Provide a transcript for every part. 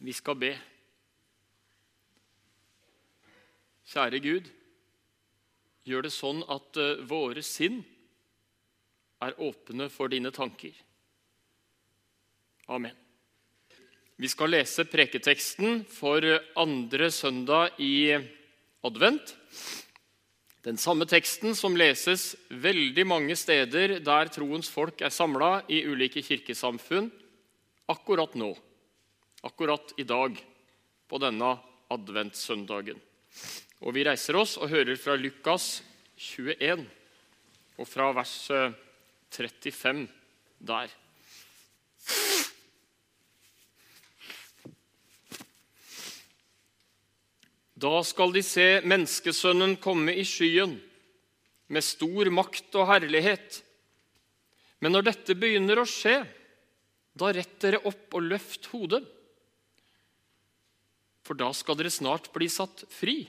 Vi skal be. Kjære Gud, gjør det sånn at eh, våre sinn er åpne for dine tanker. Amen. Vi skal lese preketeksten for andre søndag i advent. Den samme teksten som leses veldig mange steder der troens folk er samla i ulike kirkesamfunn akkurat nå, akkurat i dag, på denne adventssøndagen. Og Vi reiser oss og hører fra Lukas 21, og fra vers 35 der. Da skal de se menneskesønnen komme i skyen med stor makt og herlighet. Men når dette begynner å skje, da rett dere opp og løft hodet, for da skal dere snart bli satt fri.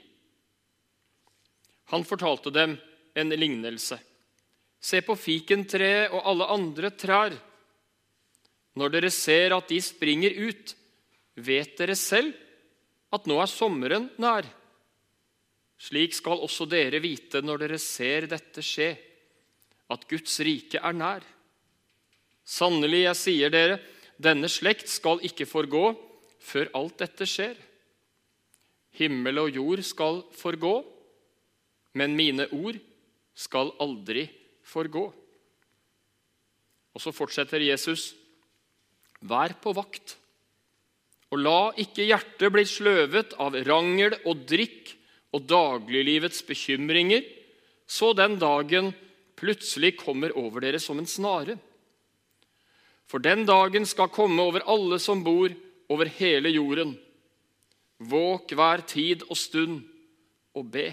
Han fortalte dem en lignelse. Se på fikentreet og alle andre trær. Når dere ser at de springer ut, vet dere selv at nå er sommeren nær. Slik skal også dere vite når dere ser dette skje, at Guds rike er nær. Sannelig, jeg sier dere, denne slekt skal ikke forgå før alt dette skjer. Himmel og jord skal forgå, men mine ord skal aldri forgå. Og så fortsetter Jesus. Vær på vakt. Og la ikke hjertet bli sløvet av rangel og drikk og dagliglivets bekymringer, så den dagen plutselig kommer over dere som en snare. For den dagen skal komme over alle som bor over hele jorden. Våk hver tid og stund og be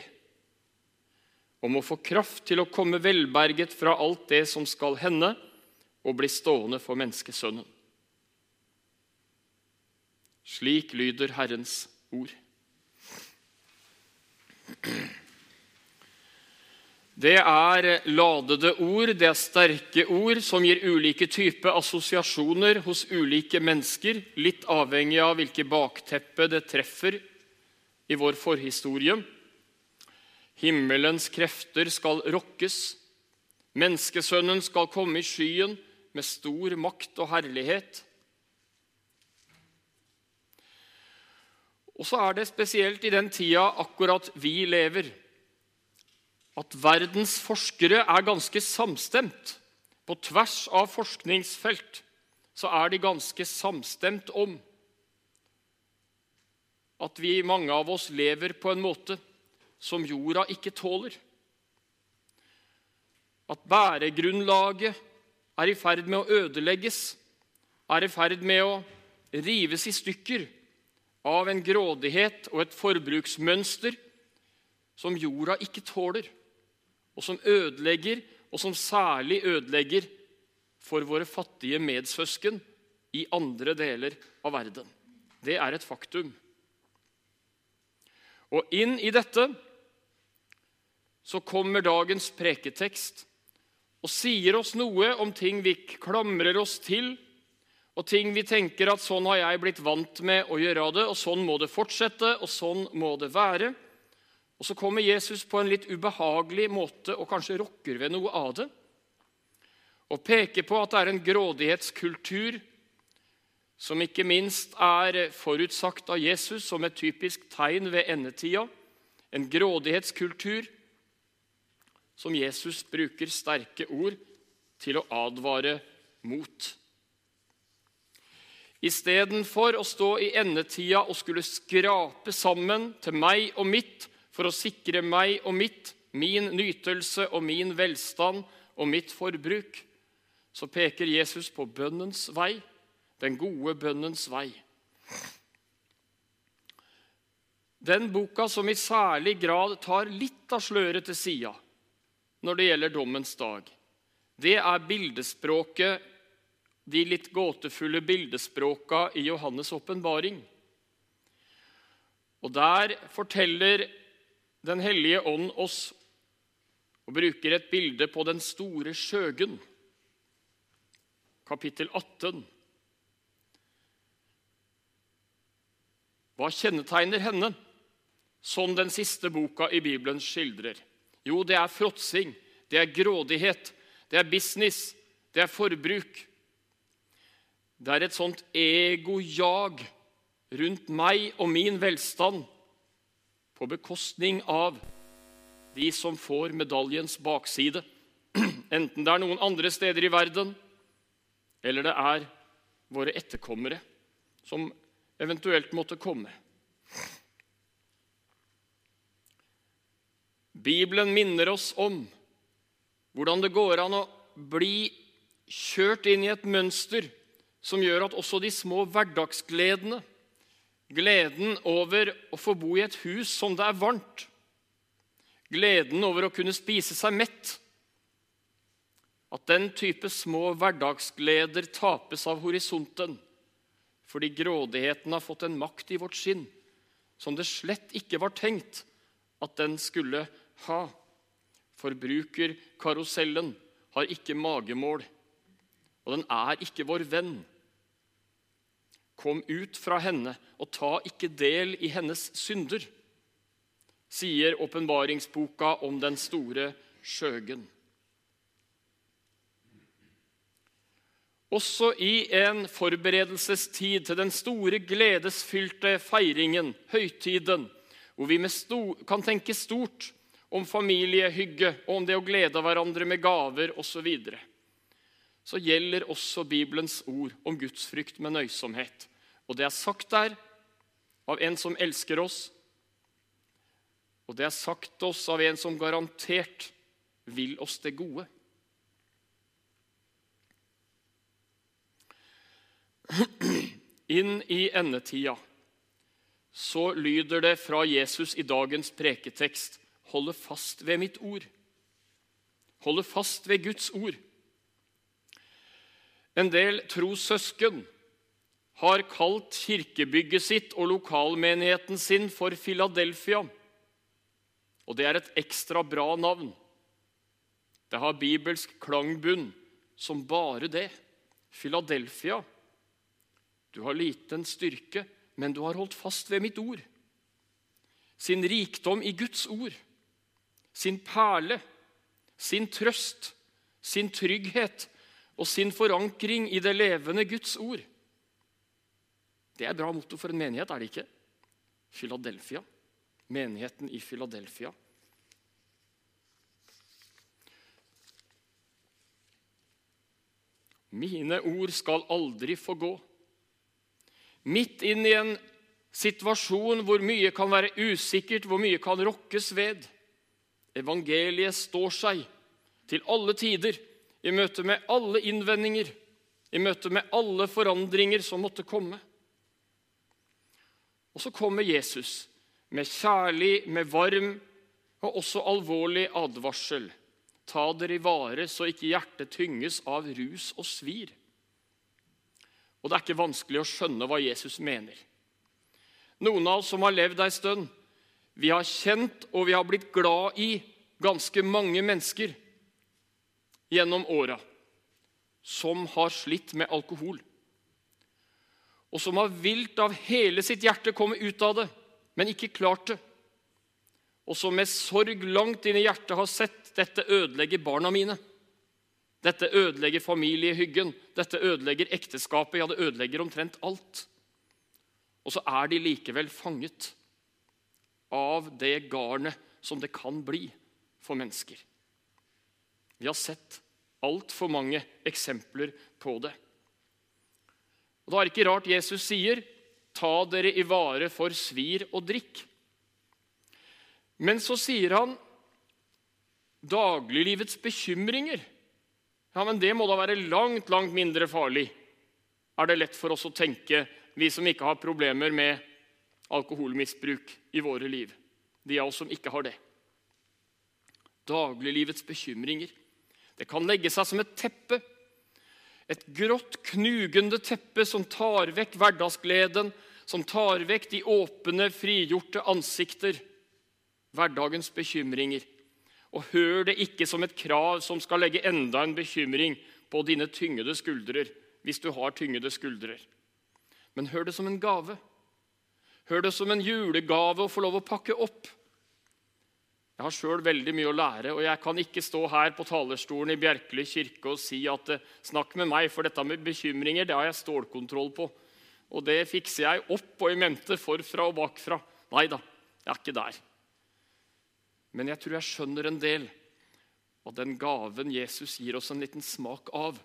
om å få kraft til å komme velberget fra alt det som skal hende, og bli stående for menneskesønnen. Slik lyder Herrens ord. Det er ladede ord, det er sterke ord som gir ulike typer assosiasjoner hos ulike mennesker, litt avhengig av hvilket bakteppe det treffer i vår forhistorie. Himmelens krefter skal rokkes. Menneskesønnen skal komme i skyen med stor makt og herlighet. Og så er det spesielt i den tida akkurat vi lever, at verdens forskere er ganske samstemt. På tvers av forskningsfelt så er de ganske samstemt om at vi, mange av oss, lever på en måte som jorda ikke tåler. At bæregrunnlaget er i ferd med å ødelegges, er i ferd med å rives i stykker av en grådighet og et forbruksmønster som jorda ikke tåler, og som ødelegger, og som særlig ødelegger for våre fattige medsøsken i andre deler av verden. Det er et faktum. Og inn i dette så kommer dagens preketekst og sier oss noe om ting vi klamrer oss til, og ting vi tenker at sånn har jeg blitt vant med å gjøre det, og sånn må det fortsette, og sånn må det være. Og så kommer Jesus på en litt ubehagelig måte og kanskje rokker ved noe av det. Og peker på at det er en grådighetskultur som ikke minst er forutsagt av Jesus som et typisk tegn ved endetida. En grådighetskultur som Jesus bruker sterke ord til å advare mot. Istedenfor å stå i endetida og skulle skrape sammen til meg og mitt for å sikre meg og mitt, min nytelse og min velstand og mitt forbruk, så peker Jesus på bønnens vei, den gode bønnens vei. Den boka som i særlig grad tar litt av sløret til sida når det gjelder dommens dag, det er bildespråket de litt gåtefulle bildespråka i Johannes' åpenbaring. Og der forteller Den hellige ånd oss og bruker et bilde på den store skjøgen, kapittel 18. Hva kjennetegner henne, som den siste boka i Bibelen skildrer? Jo, det er fråtsing, det er grådighet, det er business, det er forbruk. Det er et sånt egojag rundt meg og min velstand på bekostning av de som får medaljens bakside, enten det er noen andre steder i verden, eller det er våre etterkommere som eventuelt måtte komme. Bibelen minner oss om hvordan det går an å bli kjørt inn i et mønster som gjør at også de små hverdagsgledene, gleden over å få bo i et hus som det er varmt, gleden over å kunne spise seg mett, at den type små hverdagsgleder tapes av horisonten fordi grådigheten har fått en makt i vårt sinn som det slett ikke var tenkt at den skulle ha. Forbrukerkarusellen har ikke magemål, og den er ikke vår venn. Kom ut fra henne og ta ikke del i hennes synder, sier åpenbaringsboka om den store skjøgen. Også i en forberedelsestid til den store, gledesfylte feiringen, høytiden, hvor vi kan tenke stort om familiehygge og om det å glede hverandre med gaver osv., så, gjelder også Bibelens ord om gudsfrykt med nøysomhet. Og det er sagt der av en som elsker oss, og det er sagt oss av en som garantert vil oss det gode. Inn i endetida så lyder det fra Jesus i dagens preketekst holde fast ved mitt ord. Holde fast ved Guds ord. En del trossøsken har kalt kirkebygget sitt og lokalmenigheten sin for Filadelfia. Og det er et ekstra bra navn. Det har bibelsk klangbunn som bare det. Filadelfia. Du har liten styrke, men du har holdt fast ved mitt ord. Sin rikdom i Guds ord, sin perle, sin trøst, sin trygghet og sin forankring i det levende Guds ord. Det er bra motto for en menighet, er det ikke? Philadelphia. Menigheten i Philadelphia. Mine ord skal aldri få gå. Midt inn i en situasjon hvor mye kan være usikkert, hvor mye kan rokkes ved. Evangeliet står seg til alle tider, i møte med alle innvendinger, i møte med alle forandringer som måtte komme. Og så kommer Jesus med kjærlig, med varm og også alvorlig advarsel. Ta dere i vare så ikke hjertet tynges av rus og svir. Og det er ikke vanskelig å skjønne hva Jesus mener. Noen av oss som har levd ei stund, vi har kjent og vi har blitt glad i ganske mange mennesker gjennom åra som har slitt med alkohol. Og som har vilt av hele sitt hjerte komme ut av det, men ikke klart det. Og som med sorg langt inn i hjertet har sett dette ødelegger barna mine. Dette ødelegger familiehyggen, dette ødelegger ekteskapet. Ja, det ødelegger omtrent alt. Og så er de likevel fanget av det garnet som det kan bli for mennesker. Vi har sett altfor mange eksempler på det. Og Da er det ikke rart Jesus sier, 'Ta dere i vare for svir og drikk'. Men så sier han dagliglivets bekymringer. Ja, men det må da være langt, langt mindre farlig, er det lett for oss å tenke, vi som ikke har problemer med alkoholmisbruk i våre liv. De av oss som ikke har det. Dagliglivets bekymringer. Det kan legge seg som et teppe. Et grått, knugende teppe som tar vekk hverdagsgleden, som tar vekk de åpne, frigjorte ansikter. Hverdagens bekymringer. Og hør det ikke som et krav som skal legge enda en bekymring på dine tyngede skuldrer, hvis du har tyngede skuldrer. Men hør det som en gave. Hør det som en julegave å få lov å pakke opp. Jeg har sjøl veldig mye å lære, og jeg kan ikke stå her på talerstolen i Bjerkeli kirke og si at eh, 'snakk med meg', for dette med bekymringer det har jeg stålkontroll på. Og det fikser jeg opp og i mente forfra og bakfra. Nei da, jeg er ikke der. Men jeg tror jeg skjønner en del av den gaven Jesus gir oss en liten smak av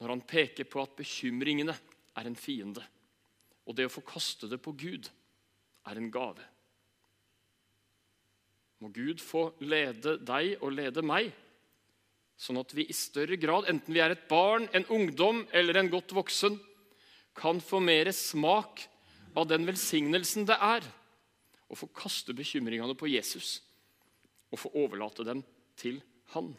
når han peker på at bekymringene er en fiende. Og det å få kaste det på Gud er en gave. Må Gud få lede deg og lede meg, sånn at vi i større grad, enten vi er et barn, en ungdom eller en godt voksen, kan få mer smak av den velsignelsen det er å få kaste bekymringene på Jesus og få overlate dem til Han.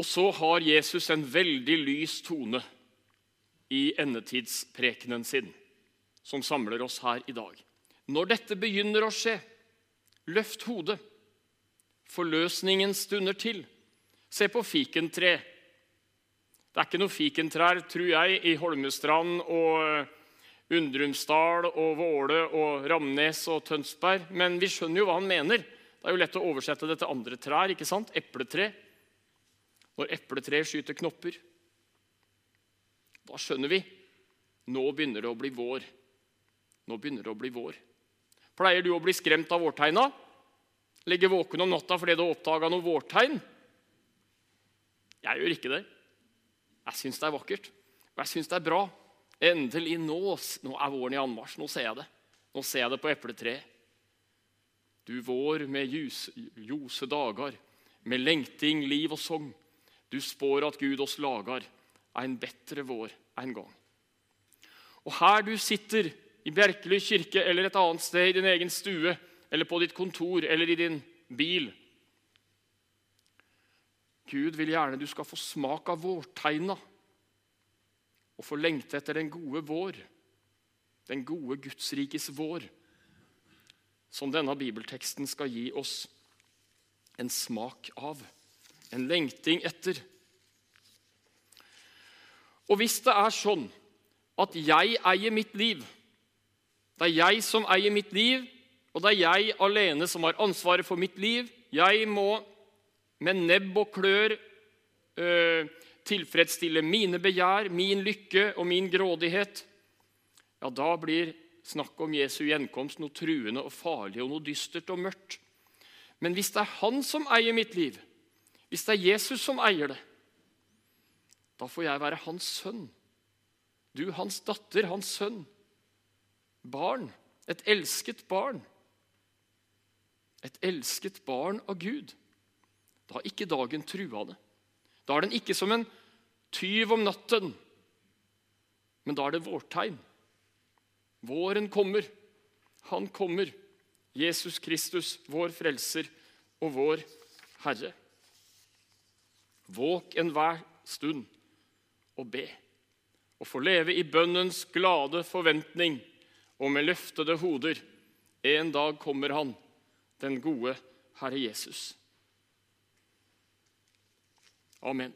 Og så har Jesus en veldig lys tone i endetidsprekenen sin, som samler oss her i dag. Når dette begynner å skje, løft hodet. Forløsningen stunder til. Se på fikentre. Det er ikke noe fikentrær, tror jeg, i Holmestrand og Undrumsdal og Våle og Ramnes og Tønsberg, men vi skjønner jo hva han mener. Det er jo lett å oversette det til andre trær. ikke sant? Epletre når epletreet skyter knopper. Da skjønner vi nå begynner det å bli vår. Nå begynner det å bli vår. Pleier du å bli skremt av vårtegna? Ligge våken om natta fordi du har oppdaga noe vårtegn? Jeg gjør ikke det. Jeg syns det er vakkert, og jeg syns det er bra. Endelig, nå, nå er våren i anmarsj. Nå ser jeg det. Nå ser jeg det på epletreet. Du vår med ljuse, dager, med lengting, liv og sogn. Du spår at Gud oss lagar ein bedre vår en gang. Og her du sitter, i Bjerkely kirke eller et annet sted, i din egen stue eller på ditt kontor eller i din bil Gud vil gjerne du skal få smak av vårtegna og få lengte etter den gode vår, den gode Gudsrikes vår, som denne bibelteksten skal gi oss en smak av en lengting etter. Og hvis det er sånn at jeg eier mitt liv, det er jeg som eier mitt liv, og det er jeg alene som har ansvaret for mitt liv Jeg må med nebb og klør øh, tilfredsstille mine begjær, min lykke og min grådighet. Ja, da blir snakk om Jesu gjenkomst noe truende og farlig og noe dystert og mørkt. Men hvis det er Han som eier mitt liv, hvis det er Jesus som eier det, da får jeg være hans sønn. Du, hans datter, hans sønn. Barn. Et elsket barn. Et elsket barn av Gud. Da er ikke dagen trua. Da er den ikke som en tyv om natten, men da er det vårtegn. Våren kommer. Han kommer. Jesus Kristus, vår frelser og vår Herre. Våk enhver stund og be, og få leve i bønnens glade forventning og med løftede hoder. En dag kommer han, den gode Herre Jesus. Amen.